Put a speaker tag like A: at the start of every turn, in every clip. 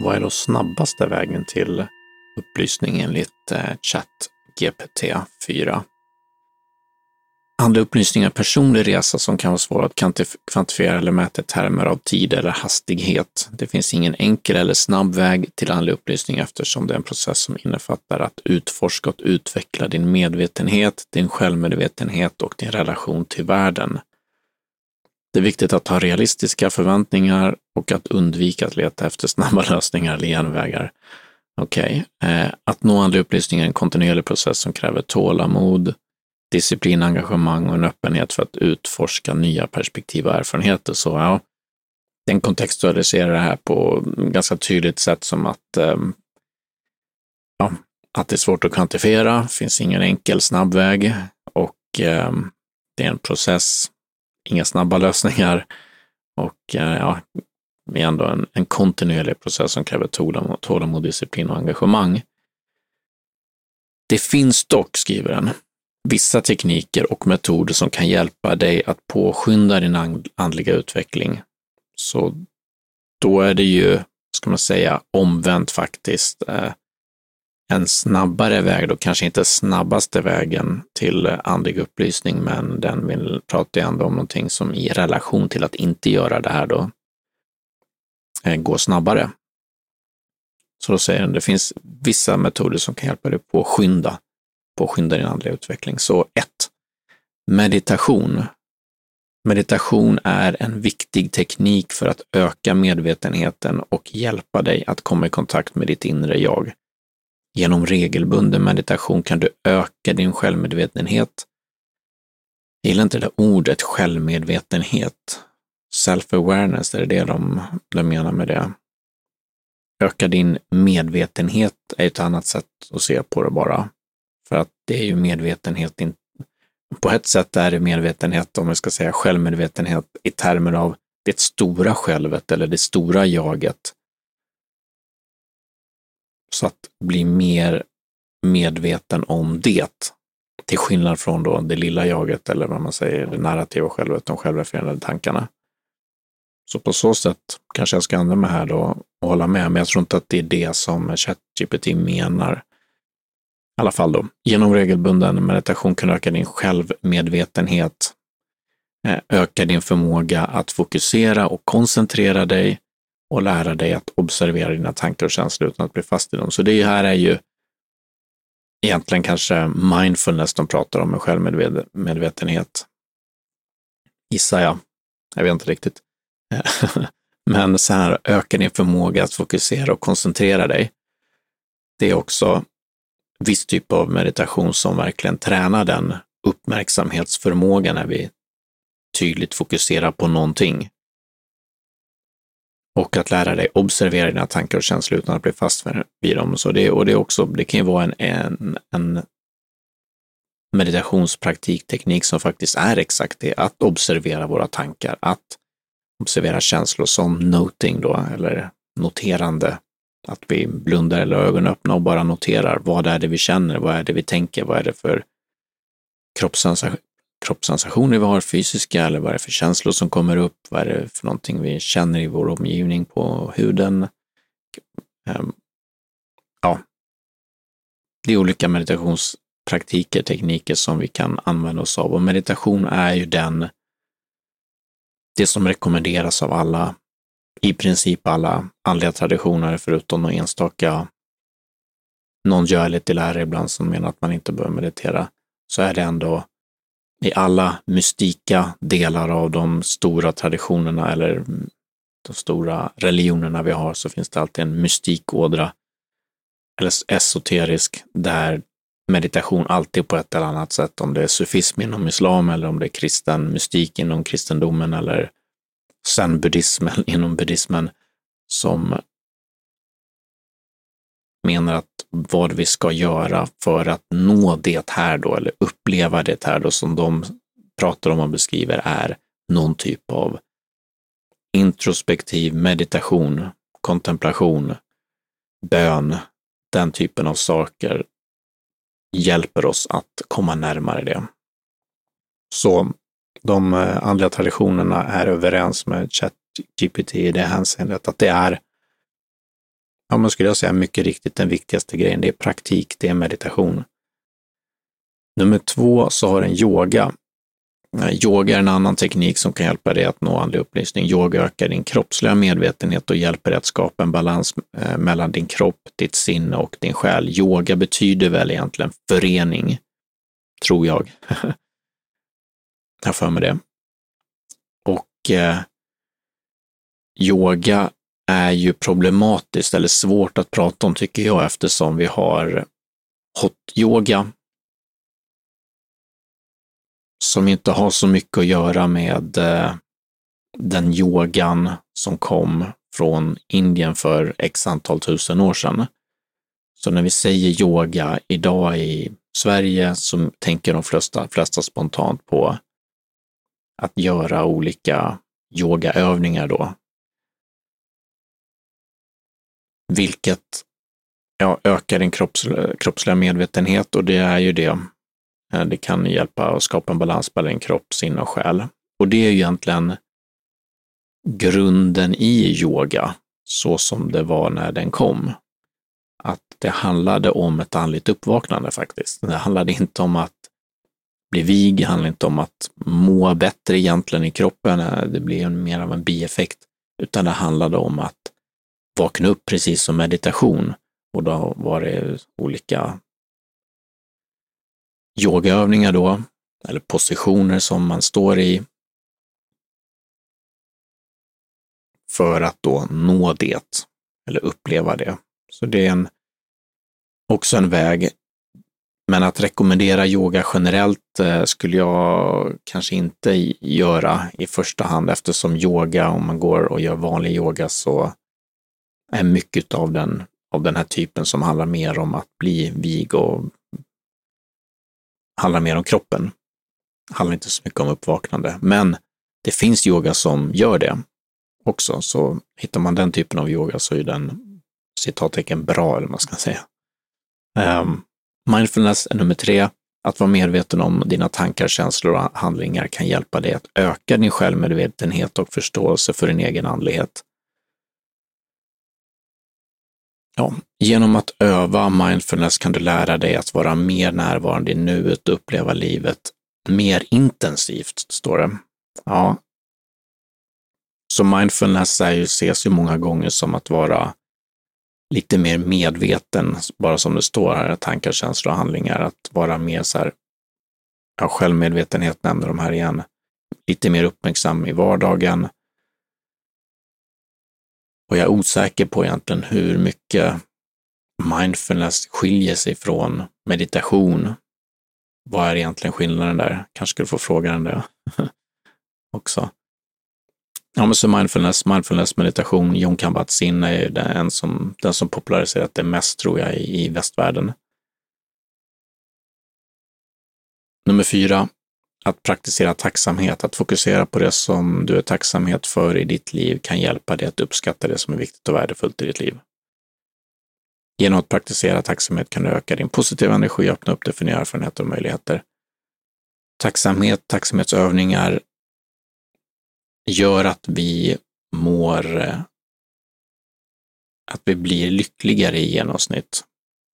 A: Vad är då snabbaste vägen till upplysning enligt eh, ChatGPT 4? Andra upplysningar är personlig resa som kan vara svår att kvantifiera eller mäta i termer av tid eller hastighet. Det finns ingen enkel eller snabb väg till andlig upplysning eftersom det är en process som innefattar att utforska och utveckla din medvetenhet, din självmedvetenhet och din relation till världen. Det är viktigt att ha realistiska förväntningar och att undvika att leta efter snabba lösningar eller genvägar. Okej, okay. att nå andlig upplysning är en kontinuerlig process som kräver tålamod, disciplin, engagemang och en öppenhet för att utforska nya perspektiv och erfarenheter. Så ja, den kontextualiserar det här på ganska tydligt sätt som att, eh, ja, att det är svårt att kvantifiera, finns ingen enkel snabb väg och eh, det är en process inga snabba lösningar och eh, ja, är ändå en, en kontinuerlig process som kräver tålamod, tålamod, disciplin och engagemang. Det finns dock, skriver den, vissa tekniker och metoder som kan hjälpa dig att påskynda din andliga utveckling. Så då är det ju, ska man säga, omvänt faktiskt. Eh, en snabbare väg, då kanske inte snabbaste vägen till andlig upplysning, men den vill, pratar ju ändå om någonting som i relation till att inte göra det här då eh, går snabbare. Så då säger den, det finns vissa metoder som kan hjälpa dig påskynda, påskynda din andliga utveckling. Så 1. Meditation. Meditation är en viktig teknik för att öka medvetenheten och hjälpa dig att komma i kontakt med ditt inre jag. Genom regelbunden meditation kan du öka din självmedvetenhet. Jag gillar inte det ordet självmedvetenhet. Self-awareness, är det det de, de menar med det? Öka din medvetenhet är ett annat sätt att se på det bara. För att det är ju medvetenhet, på ett sätt är det medvetenhet, om vi ska säga självmedvetenhet, i termer av det stora självet eller det stora jaget så att bli mer medveten om det. Till skillnad från då det lilla jaget eller vad man säger, det narrativa självet, de självrefererande tankarna. Så på så sätt kanske jag ska använda mig här då och hålla med, men jag tror inte att det är det som ChatGPT menar. I alla fall då, genom regelbunden meditation kan du öka din självmedvetenhet, eh, öka din förmåga att fokusera och koncentrera dig och lära dig att observera dina tankar och känslor utan att bli fast i dem. Så det här är ju egentligen kanske mindfulness de pratar om, med självmedvetenhet. Gissar jag. Jag vet inte riktigt. Men så här, öka din förmåga att fokusera och koncentrera dig. Det är också viss typ av meditation som verkligen tränar den uppmärksamhetsförmågan när vi tydligt fokuserar på någonting och att lära dig observera dina tankar och känslor utan att bli fast vid dem. Så det, och det, är också, det kan ju vara en, en, en meditationspraktikteknik som faktiskt är exakt det, att observera våra tankar, att observera känslor som noting då, eller noterande. Att vi blundar eller ögonen öppna och bara noterar vad är det vi känner, vad är det vi tänker, vad är det för kroppssensationer vi har, fysiska, eller vad är det för känslor som kommer upp, vad är det för någonting vi känner i vår omgivning på huden. Ehm, ja, det är olika meditationspraktiker, tekniker som vi kan använda oss av. Och meditation är ju den, det som rekommenderas av alla, i princip alla andliga traditioner förutom några enstaka någon gör lite lärare ibland som menar att man inte bör meditera, så är det ändå i alla mystika delar av de stora traditionerna eller de stora religionerna vi har så finns det alltid en mystikådra eller esoterisk där meditation alltid på ett eller annat sätt, om det är sufism inom islam eller om det är kristen mystik inom kristendomen eller zen-buddhismen inom buddhismen som menar att vad vi ska göra för att nå det här då, eller uppleva det här då som de pratar om och beskriver är någon typ av introspektiv meditation, kontemplation, bön, den typen av saker hjälper oss att komma närmare det. Så de eh, andliga traditionerna är överens med ChatGPT i det hänseendet att det är ja, men skulle jag säga mycket riktigt den viktigaste grejen. Det är praktik, det är meditation. Nummer två så har en yoga. Eh, yoga är en annan teknik som kan hjälpa dig att nå andlig upplysning. Yoga ökar din kroppsliga medvetenhet och hjälper dig att skapa en balans eh, mellan din kropp, ditt sinne och din själ. Yoga betyder väl egentligen förening, tror jag. jag för mig det. Och eh, yoga är ju problematiskt eller svårt att prata om tycker jag eftersom vi har hot yoga som inte har så mycket att göra med eh, den yogan som kom från Indien för x antal tusen år sedan. Så när vi säger yoga idag i Sverige så tänker de flesta, flesta spontant på att göra olika yogaövningar då. Vilket ja, ökar din kropps, kroppsliga medvetenhet och det är ju det. Eh, det kan hjälpa att skapa en balans mellan kropp, sinne och själ. Och det är ju egentligen grunden i yoga, så som det var när den kom. Att det handlade om ett andligt uppvaknande faktiskt. Det handlade inte om att bli vig, det handlade inte om att må bättre egentligen i kroppen, eh, det blir mer av en bieffekt, utan det handlade om att vakna upp precis som meditation. Och då var det olika yogaövningar då, eller positioner som man står i för att då nå det, eller uppleva det. Så det är en, också en väg men att rekommendera yoga generellt eh, skulle jag kanske inte göra i första hand eftersom yoga, om man går och gör vanlig yoga, så är mycket av den, av den här typen som handlar mer om att bli vig och handlar mer om kroppen. Handlar inte så mycket om uppvaknande. Men det finns yoga som gör det också, så hittar man den typen av yoga så är den citattecken bra, eller vad man ska säga. Um, Mindfulness är nummer tre. Att vara medveten om dina tankar, känslor och handlingar kan hjälpa dig att öka din självmedvetenhet och förståelse för din egen andlighet. Ja, genom att öva mindfulness kan du lära dig att vara mer närvarande i nuet och uppleva livet mer intensivt, står det. Ja. Så mindfulness är ju, ses ju många gånger som att vara lite mer medveten, bara som det står här, tankar, känslor och handlingar, att vara mer så här, ja, självmedvetenhet nämner de här igen, lite mer uppmärksam i vardagen. Och jag är osäker på egentligen hur mycket mindfulness skiljer sig från meditation. Vad är egentligen skillnaden där? Kanske skulle få fråga den där också. Ja, men så mindfulness, mindfulness meditation, Jon Kambat-Zinn är den som, den som populariserat det mest, tror jag, i, i västvärlden. Nummer fyra, att praktisera tacksamhet, att fokusera på det som du är tacksamhet för i ditt liv kan hjälpa dig att uppskatta det som är viktigt och värdefullt i ditt liv. Genom att praktisera tacksamhet kan du öka din positiva energi och öppna upp dig för nya erfarenheter och möjligheter. Tacksamhet, tacksamhetsövningar gör att vi mår, eh, att vi blir lyckligare i genomsnitt,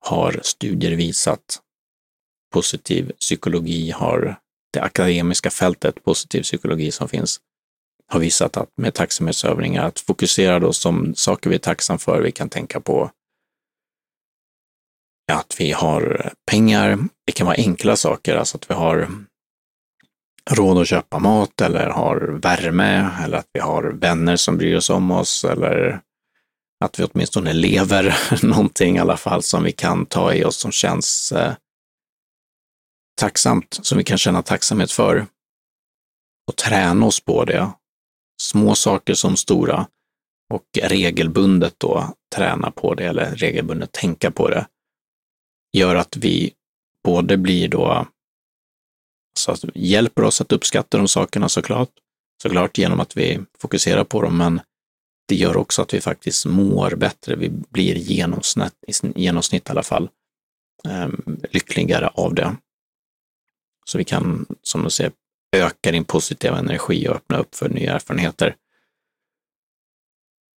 A: har studier visat. Positiv psykologi har, det akademiska fältet positiv psykologi som finns, har visat att med tacksamhetsövningar, att fokusera då som saker vi är tacksam för, vi kan tänka på att vi har pengar, det kan vara enkla saker, alltså att vi har råd att köpa mat eller har värme eller att vi har vänner som bryr sig om oss eller att vi åtminstone lever någonting i alla fall som vi kan ta i oss som känns eh, tacksamt, som vi kan känna tacksamhet för. Och träna oss på det. Små saker som stora. Och regelbundet då träna på det eller regelbundet tänka på det. Gör att vi både blir då så att hjälper oss att uppskatta de sakerna såklart, såklart genom att vi fokuserar på dem, men det gör också att vi faktiskt mår bättre. Vi blir genomsnitt, i genomsnitt i alla fall, ehm, lyckligare av det. Så vi kan, som du säger, öka din positiva energi och öppna upp för nya erfarenheter.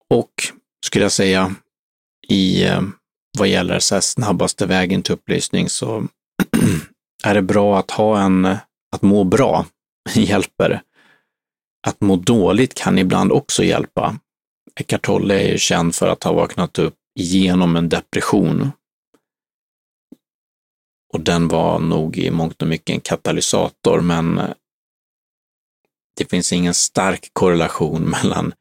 A: Och skulle jag säga, i eh, vad gäller så här snabbaste vägen till upplysning så är det bra att ha en, att må bra hjälper. Att må dåligt kan ibland också hjälpa. Eckart Tolle är ju känd för att ha vaknat upp genom en depression. Och den var nog i mångt och mycket en katalysator, men eh, det finns ingen stark korrelation mellan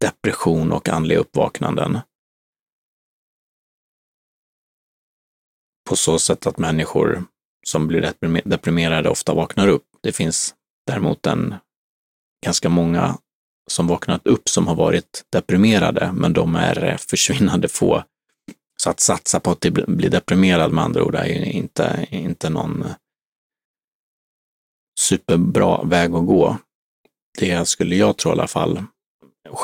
A: depression och andliga uppvaknanden. På så sätt att människor som blir deprimerade ofta vaknar upp. Det finns däremot en ganska många som vaknat upp som har varit deprimerade, men de är eh, försvinnande få. Så att satsa på att typ bli deprimerad med andra ord är ju inte, inte någon eh, superbra väg att gå. Det skulle jag tro i alla fall,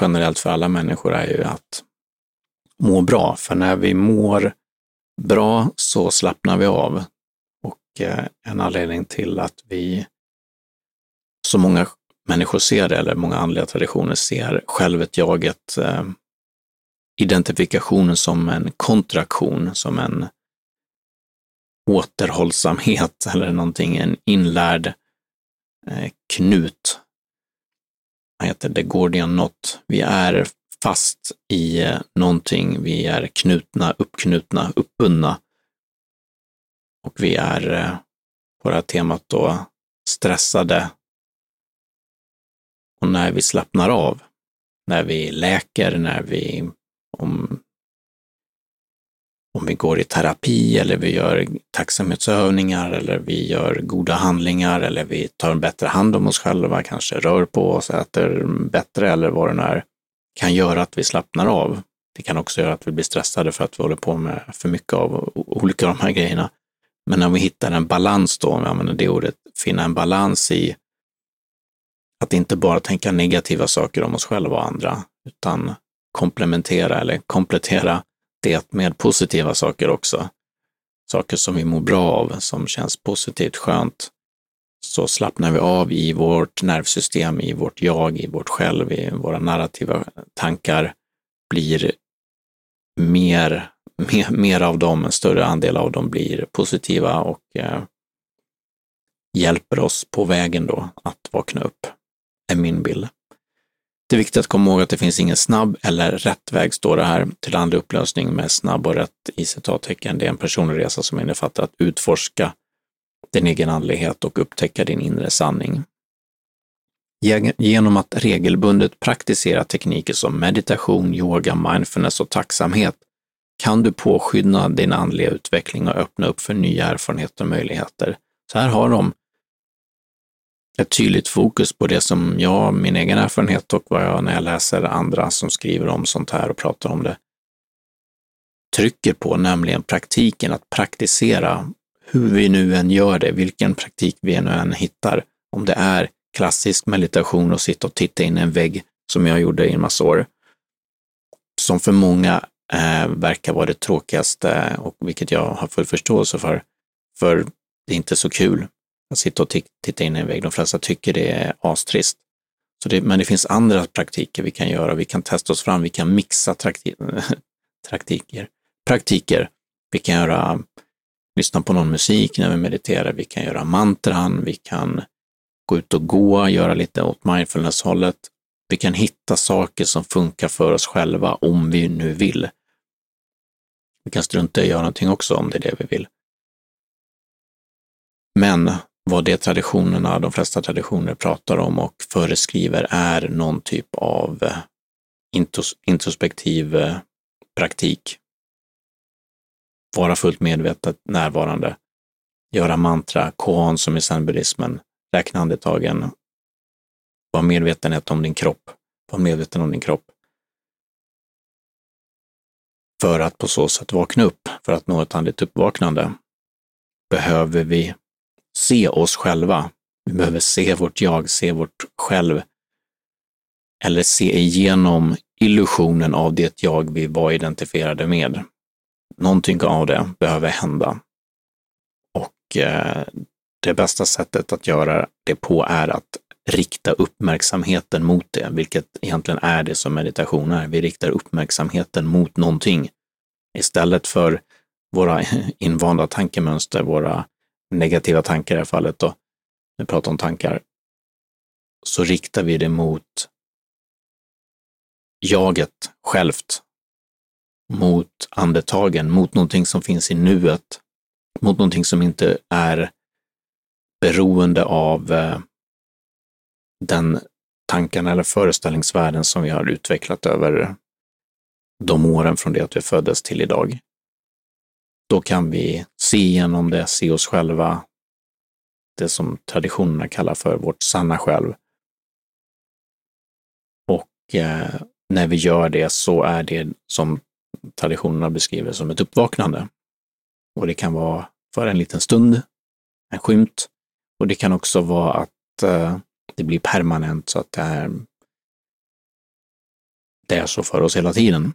A: generellt för alla människor, är ju att må bra. För när vi mår bra så slappnar vi av. Och eh, en anledning till att vi, så många människor ser det, eller många andliga traditioner ser självet-jaget, eh, identifikationen som en kontraktion, som en återhållsamhet eller någonting, en inlärd eh, knut. Vad heter det? Gordian knot. Vi är fast i eh, någonting, vi är knutna, uppknutna, uppbundna. Och vi är eh, på det här temat då stressade, och när vi slappnar av, när vi läker, när vi, om, om vi går i terapi eller vi gör tacksamhetsövningar eller vi gör goda handlingar eller vi tar en bättre hand om oss själva, kanske rör på oss, äter bättre eller vad det nu är, kan göra att vi slappnar av. Det kan också göra att vi blir stressade för att vi håller på med för mycket av olika av de här grejerna. Men när vi hittar en balans då, om vi använder det ordet, finna en balans i att inte bara tänka negativa saker om oss själva och andra, utan komplementera eller komplettera det med positiva saker också. Saker som vi mår bra av, som känns positivt, skönt. Så slappnar vi av i vårt nervsystem, i vårt jag, i vårt själv, i våra narrativa tankar, blir mer, mer, mer av dem, en större andel av dem blir positiva och eh, hjälper oss på vägen då att vakna upp är min bild. Det är viktigt att komma ihåg att det finns ingen snabb eller rätt väg, står det här, till andlig upplösning med snabb och rätt i citattecken. Det är en personlig resa som innefattar att utforska din egen andlighet och upptäcka din inre sanning. Genom att regelbundet praktisera tekniker som meditation, yoga, mindfulness och tacksamhet kan du påskynda din andliga utveckling och öppna upp för nya erfarenheter och möjligheter. Så här har de ett tydligt fokus på det som jag, min egen erfarenhet och vad jag när jag läser andra som skriver om sånt här och pratar om det, trycker på, nämligen praktiken, att praktisera hur vi nu än gör det, vilken praktik vi nu än hittar. Om det är klassisk meditation och sitta och titta in i en vägg, som jag gjorde i en massa år, som för många eh, verkar vara det tråkigaste och vilket jag har full förståelse för, för det är inte så kul att sitta och titta in i en vägg. De flesta tycker det är astrist. Så det, men det finns andra praktiker vi kan göra. Vi kan testa oss fram, vi kan mixa praktiker. praktiker. Vi kan göra, lyssna på någon musik när vi mediterar, vi kan göra mantran, vi kan gå ut och gå, göra lite åt mindfulness-hållet. Vi kan hitta saker som funkar för oss själva om vi nu vill. Vi kan strunta i att göra någonting också om det är det vi vill. Men vad det traditionerna, de flesta traditioner pratar om och föreskriver är någon typ av eh, introspektiv eh, praktik. Vara fullt medvetet närvarande, göra mantra, koan som i zenbuddismen, räkna andetagen, var medvetenhet om din kropp, var medveten om din kropp. För att på så sätt vakna upp, för att nå ett andligt uppvaknande, behöver vi se oss själva. Vi behöver se vårt jag, se vårt själv. Eller se igenom illusionen av det jag vi var identifierade med. Någonting av det behöver hända. Och eh, det bästa sättet att göra det på är att rikta uppmärksamheten mot det, vilket egentligen är det som meditation är. Vi riktar uppmärksamheten mot någonting Istället för våra invanda tankemönster, våra negativa tankar i det här fallet då, vi pratar om tankar, så riktar vi det mot jaget självt, mot andetagen, mot någonting som finns i nuet, mot någonting som inte är beroende av eh, den tankarna eller föreställningsvärlden som vi har utvecklat över de åren från det att vi föddes till idag. Då kan vi se igenom det, se oss själva, det som traditionerna kallar för vårt sanna själv. Och eh, när vi gör det så är det som traditionerna beskriver som ett uppvaknande. Och det kan vara för en liten stund, en skymt. Och det kan också vara att eh, det blir permanent så att det är, det är så för oss hela tiden.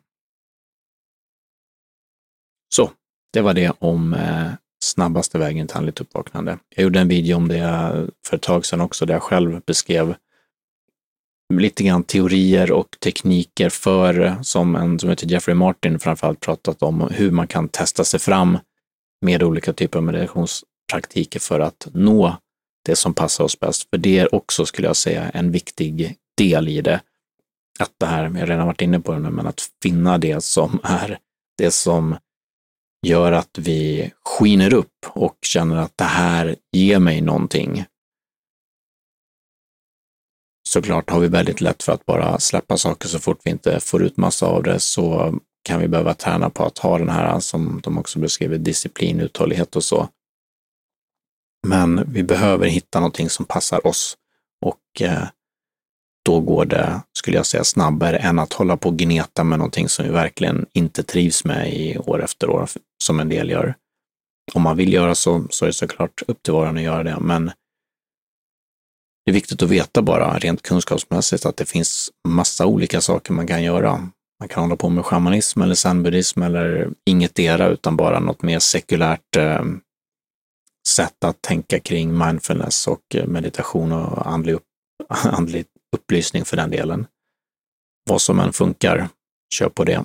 A: Så, det var det om eh, snabbaste vägen till andligt uppvaknande. Jag gjorde en video om det för ett tag sedan också, där jag själv beskrev lite grann teorier och tekniker för, som en som heter Jeffrey Martin framförallt pratat om, hur man kan testa sig fram med olika typer av meditationspraktiker för att nå det som passar oss bäst. För det är också, skulle jag säga, en viktig del i det. Att det här, jag har redan varit inne på det nu, men att finna det som är det som gör att vi skiner upp och känner att det här ger mig någonting. Såklart har vi väldigt lätt för att bara släppa saker så fort vi inte får ut massa av det så kan vi behöva träna på att ha den här, som de också beskriver, disciplin, uthållighet och så. Men vi behöver hitta någonting som passar oss och eh, då går det, skulle jag säga, snabbare än att hålla på och gneta med någonting som vi verkligen inte trivs med i år efter år, som en del gör. Om man vill göra så, så är det såklart upp till var och att göra det, men det är viktigt att veta bara rent kunskapsmässigt att det finns massa olika saker man kan göra. Man kan hålla på med shamanism eller zenbuddism eller ingetdera utan bara något mer sekulärt eh, sätt att tänka kring mindfulness och eh, meditation och andlig, upp, andlig upplysning för den delen. Vad som än funkar, kör på det.